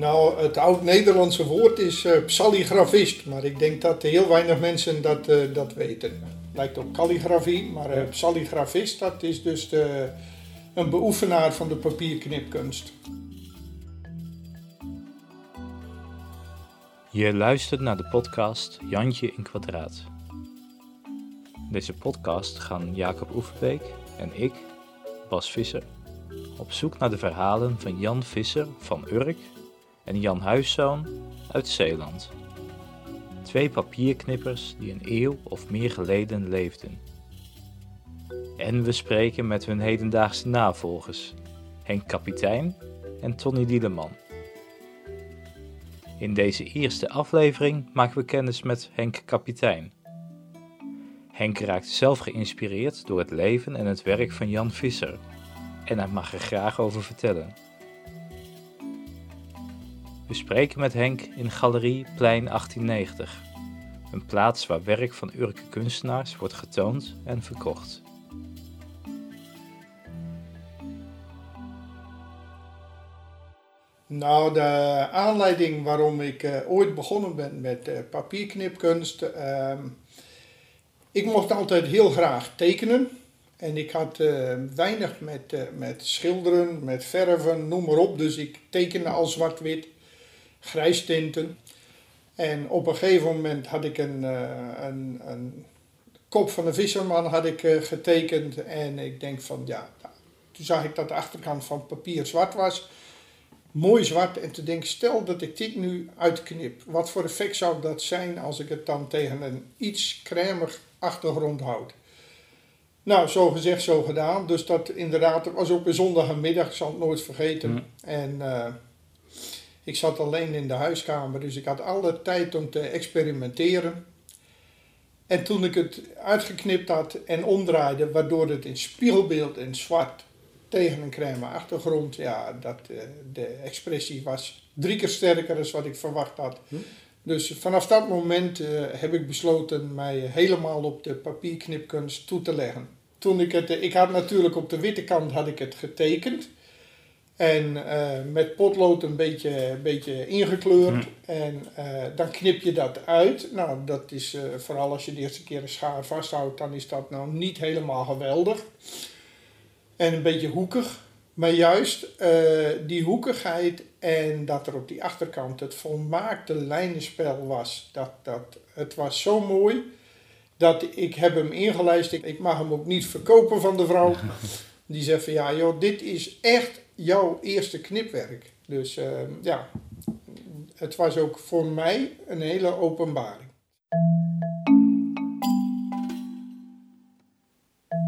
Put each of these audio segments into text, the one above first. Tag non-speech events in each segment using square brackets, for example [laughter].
Nou, het oud-Nederlandse woord is uh, psalligrafist, maar ik denk dat heel weinig mensen dat, uh, dat weten. Lijkt op calligrafie, maar uh, psalligrafist, dat is dus de, een beoefenaar van de papierknipkunst. Je luistert naar de podcast Jantje in Kwadraat. Deze podcast gaan Jacob Oeverbeek en ik, Bas Visser, op zoek naar de verhalen van Jan Visser van Urk en Jan Huiszoon uit Zeeland. Twee papierknippers die een eeuw of meer geleden leefden. En we spreken met hun hedendaagse navolgers, Henk Kapitein en Tony Dieleman. In deze eerste aflevering maken we kennis met Henk Kapitein. Henk raakt zelf geïnspireerd door het leven en het werk van Jan Visser en hij mag er graag over vertellen. We spreken met Henk in Galerie Plein 1890, een plaats waar werk van Urke kunstenaars wordt getoond en verkocht. Nou, de aanleiding waarom ik uh, ooit begonnen ben met uh, papierknipkunst. Uh, ik mocht altijd heel graag tekenen. En ik had uh, weinig met, met schilderen, met verven, noem maar op. Dus ik tekende al zwart-wit, grijstinten. En op een gegeven moment had ik een, een, een kop van een visserman had ik, getekend. En ik denk van ja, nou, toen zag ik dat de achterkant van papier zwart was mooi zwart en te denken, stel dat ik dit nu uitknip. Wat voor effect zou dat zijn als ik het dan tegen een iets cremig achtergrond houd? Nou, zo gezegd, zo gedaan. Dus dat inderdaad, was ook een zondagmiddag, ik zal het nooit vergeten. Mm. En uh, ik zat alleen in de huiskamer, dus ik had alle tijd om te experimenteren. En toen ik het uitgeknipt had en omdraaide, waardoor het in spiegelbeeld in zwart tegen een crème achtergrond. Ja, dat, uh, de expressie was drie keer sterker dan wat ik verwacht had. Hm? Dus vanaf dat moment uh, heb ik besloten mij helemaal op de papierknipkunst toe te leggen. Toen ik het, ik had natuurlijk op de witte kant had ik het getekend. En uh, met potlood een beetje, beetje ingekleurd. Hm. En dan knip je dat uit. Nou, dat is vooral als je de eerste keer een schaar vasthoudt, dan is dat nou niet helemaal geweldig en een beetje hoekig. Maar juist die hoekigheid en dat er op die achterkant het volmaakte lijnenspel was, dat, dat, het was zo mooi dat ik heb hem ingelijst. Ik, ik mag hem ook niet verkopen van de vrouw. [laughs] Die zegt van ja joh, dit is echt jouw eerste knipwerk. Dus uh, ja, het was ook voor mij een hele openbaring.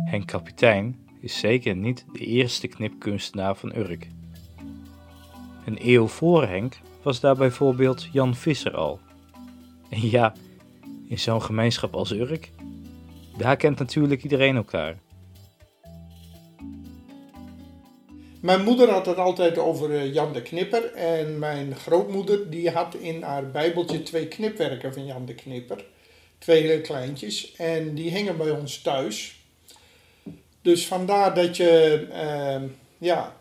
Henk Kapitein is zeker niet de eerste knipkunstenaar van Urk. Een eeuw voor Henk was daar bijvoorbeeld Jan Visser al. En ja, in zo'n gemeenschap als Urk, daar kent natuurlijk iedereen elkaar. Mijn moeder had het altijd over eh, Jan de Knipper en mijn grootmoeder die had in haar bijbeltje twee knipwerken van Jan de Knipper. Twee kleintjes en die hingen bij ons thuis. Dus vandaar dat je, uh, ja,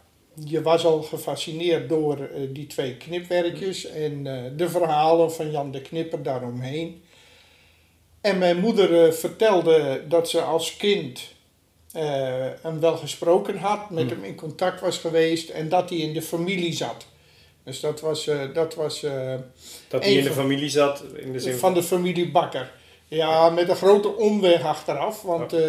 je was al gefascineerd door uh, die twee knipwerkjes en uh, de verhalen van Jan de Knipper daaromheen. En mijn moeder eh, vertelde dat ze als kind hem wel gesproken had, met hmm. hem in contact was geweest en dat hij in de familie zat. Dus dat was. dat was dat hij in de familie zat? In de zin van de familie Bakker. Ja, met een grote omweg achteraf, want. Oh.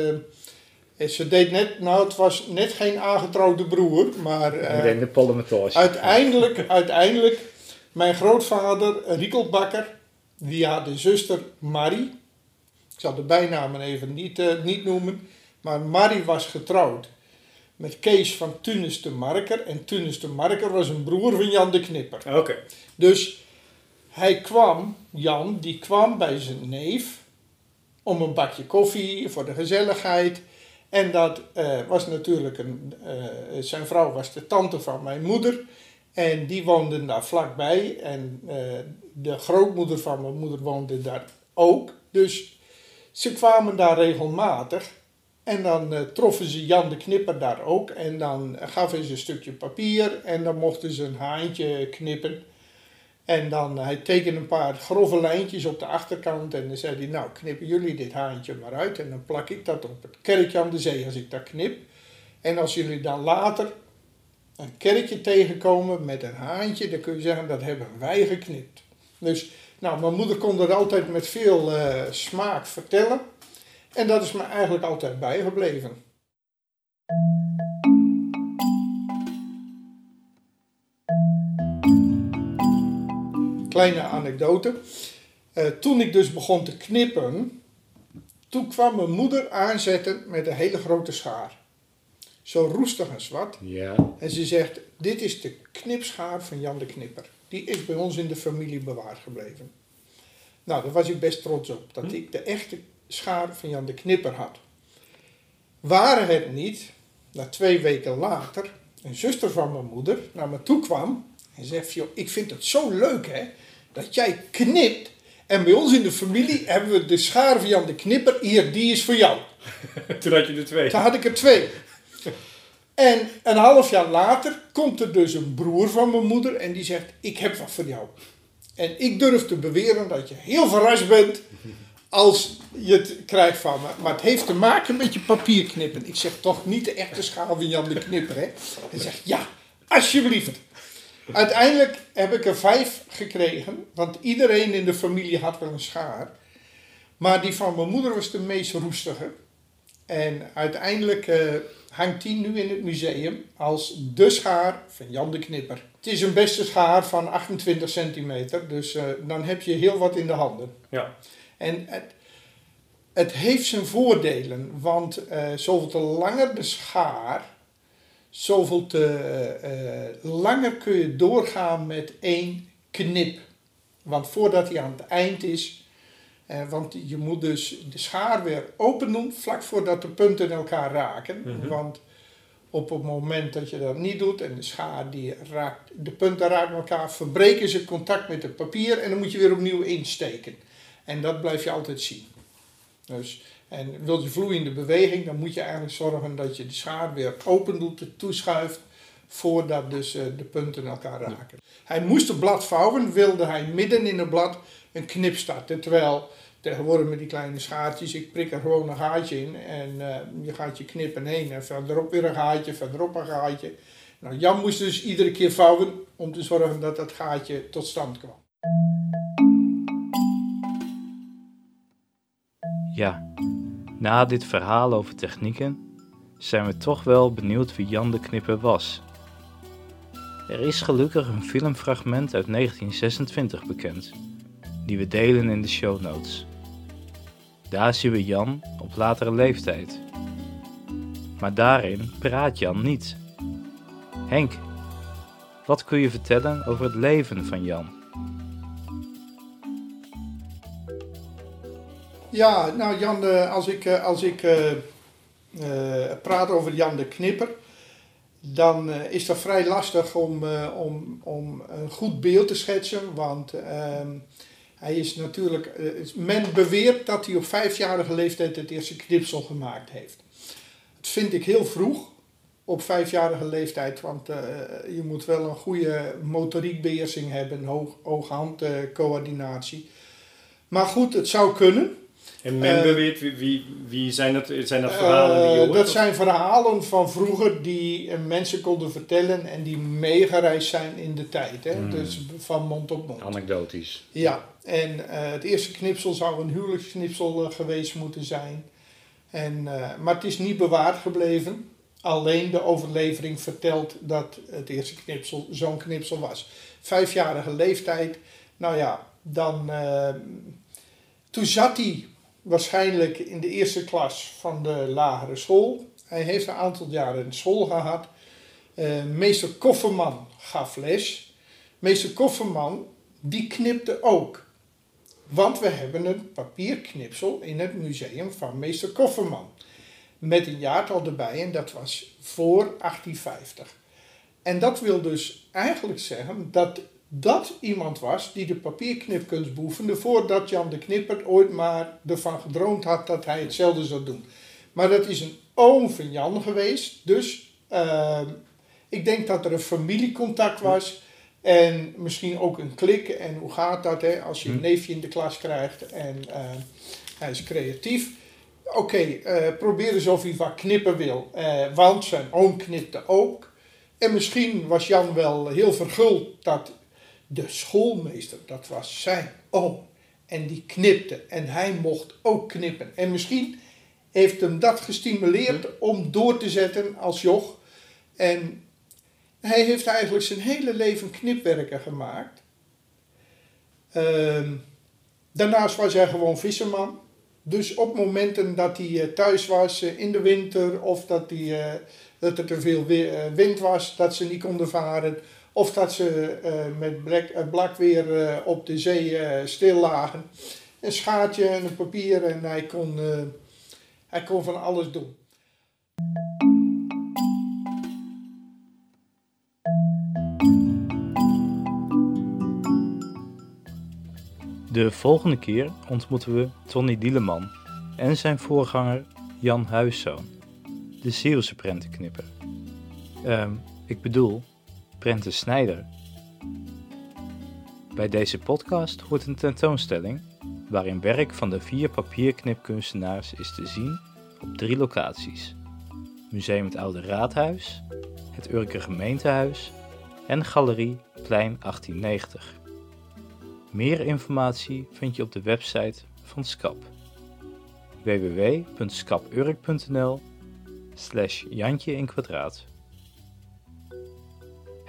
Ze deed net, nou het was net geen aangetrouwde broer, maar... Uh, de. Uiteindelijk, [laughs] uiteindelijk, mijn grootvader, Riekel Bakker, die had de zuster Marie. Ik zal de bijnamen even niet, uh, niet noemen. Maar Marie was getrouwd met Kees van Tunis de Marker. En Tunis de Marker was een broer van Jan de Knipper. Oké. Dus hij kwam, Jan, die kwam bij zijn neef om een bakje koffie voor de gezelligheid. En dat uh, was natuurlijk een, uh, zijn vrouw was de tante van mijn moeder. En die woonden daar vlakbij. En uh, de grootmoeder van mijn moeder woonde daar ook. Dus ze kwamen daar regelmatig. En dan troffen ze Jan de Knipper daar ook. En dan gaven ze een stukje papier. En dan mochten ze een haantje knippen. En dan, hij tekende een paar grove lijntjes op de achterkant en dan zei hij, nou knippen jullie dit haantje maar uit en dan plak ik dat op het kerkje aan de zee als ik dat knip. En als jullie dan later een kerkje tegenkomen met een haantje, dan kun je zeggen dat hebben wij geknipt. Dus nou, mijn moeder kon dat altijd met veel uh, smaak vertellen. En dat is me eigenlijk altijd bijgebleven. Kleine anekdote. Uh, toen ik dus begon te knippen, toen kwam mijn moeder aanzetten met een hele grote schaar. Zo roestig en zwart. Ja. En ze zegt, dit is de knipschaar van Jan de Knipper. Die is bij ons in de familie bewaard gebleven. Nou, daar was ik best trots op. Dat hm? ik de echte schaar van Jan de Knipper had. Waren het niet, na twee weken later, een zuster van mijn moeder naar me toe kwam en zegt: joh, Ik vind het zo leuk hè, dat jij knipt. En bij ons in de familie hebben we de schaar van Jan de Knipper. Hier, die is voor jou. [laughs] Toen had je er twee. Toen had ik er twee. En een half jaar later komt er dus een broer van mijn moeder en die zegt: Ik heb wat voor jou. En ik durf te beweren dat je heel verrast bent als je het krijgt van me. Maar het heeft te maken met je papierknippen. Ik zeg toch niet de echte schaal van Jan de Knipper. Hè? Hij zegt ja, alsjeblieft. Uiteindelijk heb ik er vijf gekregen, want iedereen in de familie had wel een schaar. Maar die van mijn moeder was de meest roestige. En uiteindelijk uh, hangt die nu in het museum als de schaar van Jan de Knipper. Het is een beste schaar van 28 centimeter, dus uh, dan heb je heel wat in de handen. Ja. En het, het heeft zijn voordelen, want uh, zoveel te langer de schaar, zoveel te uh, langer kun je doorgaan met één knip. Want voordat hij aan het eind is, uh, want je moet dus de schaar weer open doen vlak voordat de punten elkaar raken. Mm -hmm. Want op het moment dat je dat niet doet en de schaar die raakt, de punten raken elkaar, verbreken ze contact met het papier en dan moet je weer opnieuw insteken. En dat blijf je altijd zien. Dus, en wil je vloeiende beweging, dan moet je eigenlijk zorgen dat je de schaar weer open doet, toeschuift, voordat dus uh, de punten elkaar raken. Ja. Hij moest het blad vouwen, wilde hij midden in het blad een knip starten. Terwijl tegenwoordig met die kleine schaartjes, ik prik er gewoon een gaatje in en uh, je gaat je knippen heen en verderop weer een gaatje, verderop een gaatje. Nou, Jan moest dus iedere keer vouwen om te zorgen dat dat gaatje tot stand kwam. Ja, na dit verhaal over technieken zijn we toch wel benieuwd wie Jan de Knipper was. Er is gelukkig een filmfragment uit 1926 bekend, die we delen in de show notes. Daar zien we Jan op latere leeftijd. Maar daarin praat Jan niet. Henk, wat kun je vertellen over het leven van Jan? Ja, nou Jan, als ik, als ik uh, praat over Jan de Knipper, dan is dat vrij lastig om, om, om een goed beeld te schetsen. Want ehm, hij is natuurlijk, men beweert dat hij op vijfjarige leeftijd het eerste knipsel gemaakt heeft. Dat vind ik heel vroeg, op vijfjarige leeftijd, want je moet wel een goede motoriekbeheersing hebben, oog-hand-coördinatie. maar goed, het zou kunnen. En men uh, beweert, wie, wie, wie, zijn, dat, zijn dat verhalen die je hoort? Dat zijn verhalen van vroeger die uh, mensen konden vertellen en die meegereisd zijn in de tijd. Hè? Mm. Dus van mond op mond. Anekdotisch. Ja, en het eerste knipsel zou een huwelijksknipsel geweest moeten zijn. En, maar het is niet bewaard gebleven. Alleen de overlevering vertelt dat het eerste knipsel zo'n knipsel was. Vijfjarige leeftijd, nou ja, dan... toen zat hij waarschijnlijk in de eerste klas van de lagere school. Hij heeft een aantal jaren in school gehad. Uh, meester Kofferman gaf les. Meester Kofferman, die knipte ook. Want we hebben een papierknipsel in het museum van meester Kofferman. Met een jaartal erbij en dat was voor 1850. En dat wil dus eigenlijk zeggen dat dat iemand was die de papierknipkunst beoefende voordat Jan de Knipper ooit maar ervan gedroomd had dat hij hetzelfde zou doen. Maar dat is een oom van Jan geweest, dus uh, ik denk dat er een familiecontact was En misschien ook een klik. En hoe gaat dat hè, als je een neefje in de klas krijgt en eh, hij is creatief. Oké, eh, probeer eens of hij wat knippen wil. Eh, want zijn oom knipte ook. En misschien was Jan wel heel verguld dat de schoolmeester, dat was zijn oom. En die knipte. En hij mocht ook knippen. En misschien heeft hem dat gestimuleerd om door te zetten als joch. En hij heeft eigenlijk zijn hele leven knipwerken gemaakt. Ehm, daarnaast was hij gewoon visserman. Dus op momenten dat hij eh, thuis was eh, in de winter of dat, hij, eh, dat er te veel wi- wind was, dat ze niet konden varen. Of dat ze eh, met blak, eh, blak weer eh, op de zee stil lagen. Een schaatje en een papier en hij kon, hij kon van alles doen. De volgende keer ontmoeten we Tony Dieleman en zijn voorganger Jan Huiszoon, de Zeeuwse prentenknipper. Ehm, ik bedoel, prentensnijder. Bij deze podcast hoort een tentoonstelling waarin werk van de vier papierknipkunstenaars is te zien op drie locaties. Museum het Oude Raadhuis, het Urker Gemeentehuis en Galerie Plein 1890. Meer informatie vind je op de website van SCAP. www.scapurk.nl slash Jantje in kwadraat.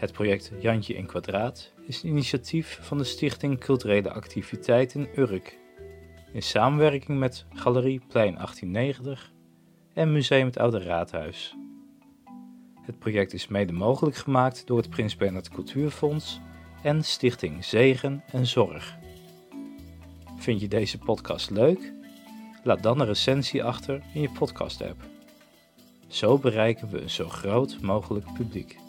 Het project Jantje in kwadraat is een initiatief van de Stichting Culturele Activiteiten Urk in samenwerking met Galerie Plein 1890 en Museum het Oude Raadhuis. Het project is mede mogelijk gemaakt door het Prins Bernhard Cultuurfonds en Stichting Zegen en Zorg. Vind je deze podcast leuk? Laat dan een recensie achter in je podcast-app. Zo bereiken we een zo groot mogelijk publiek.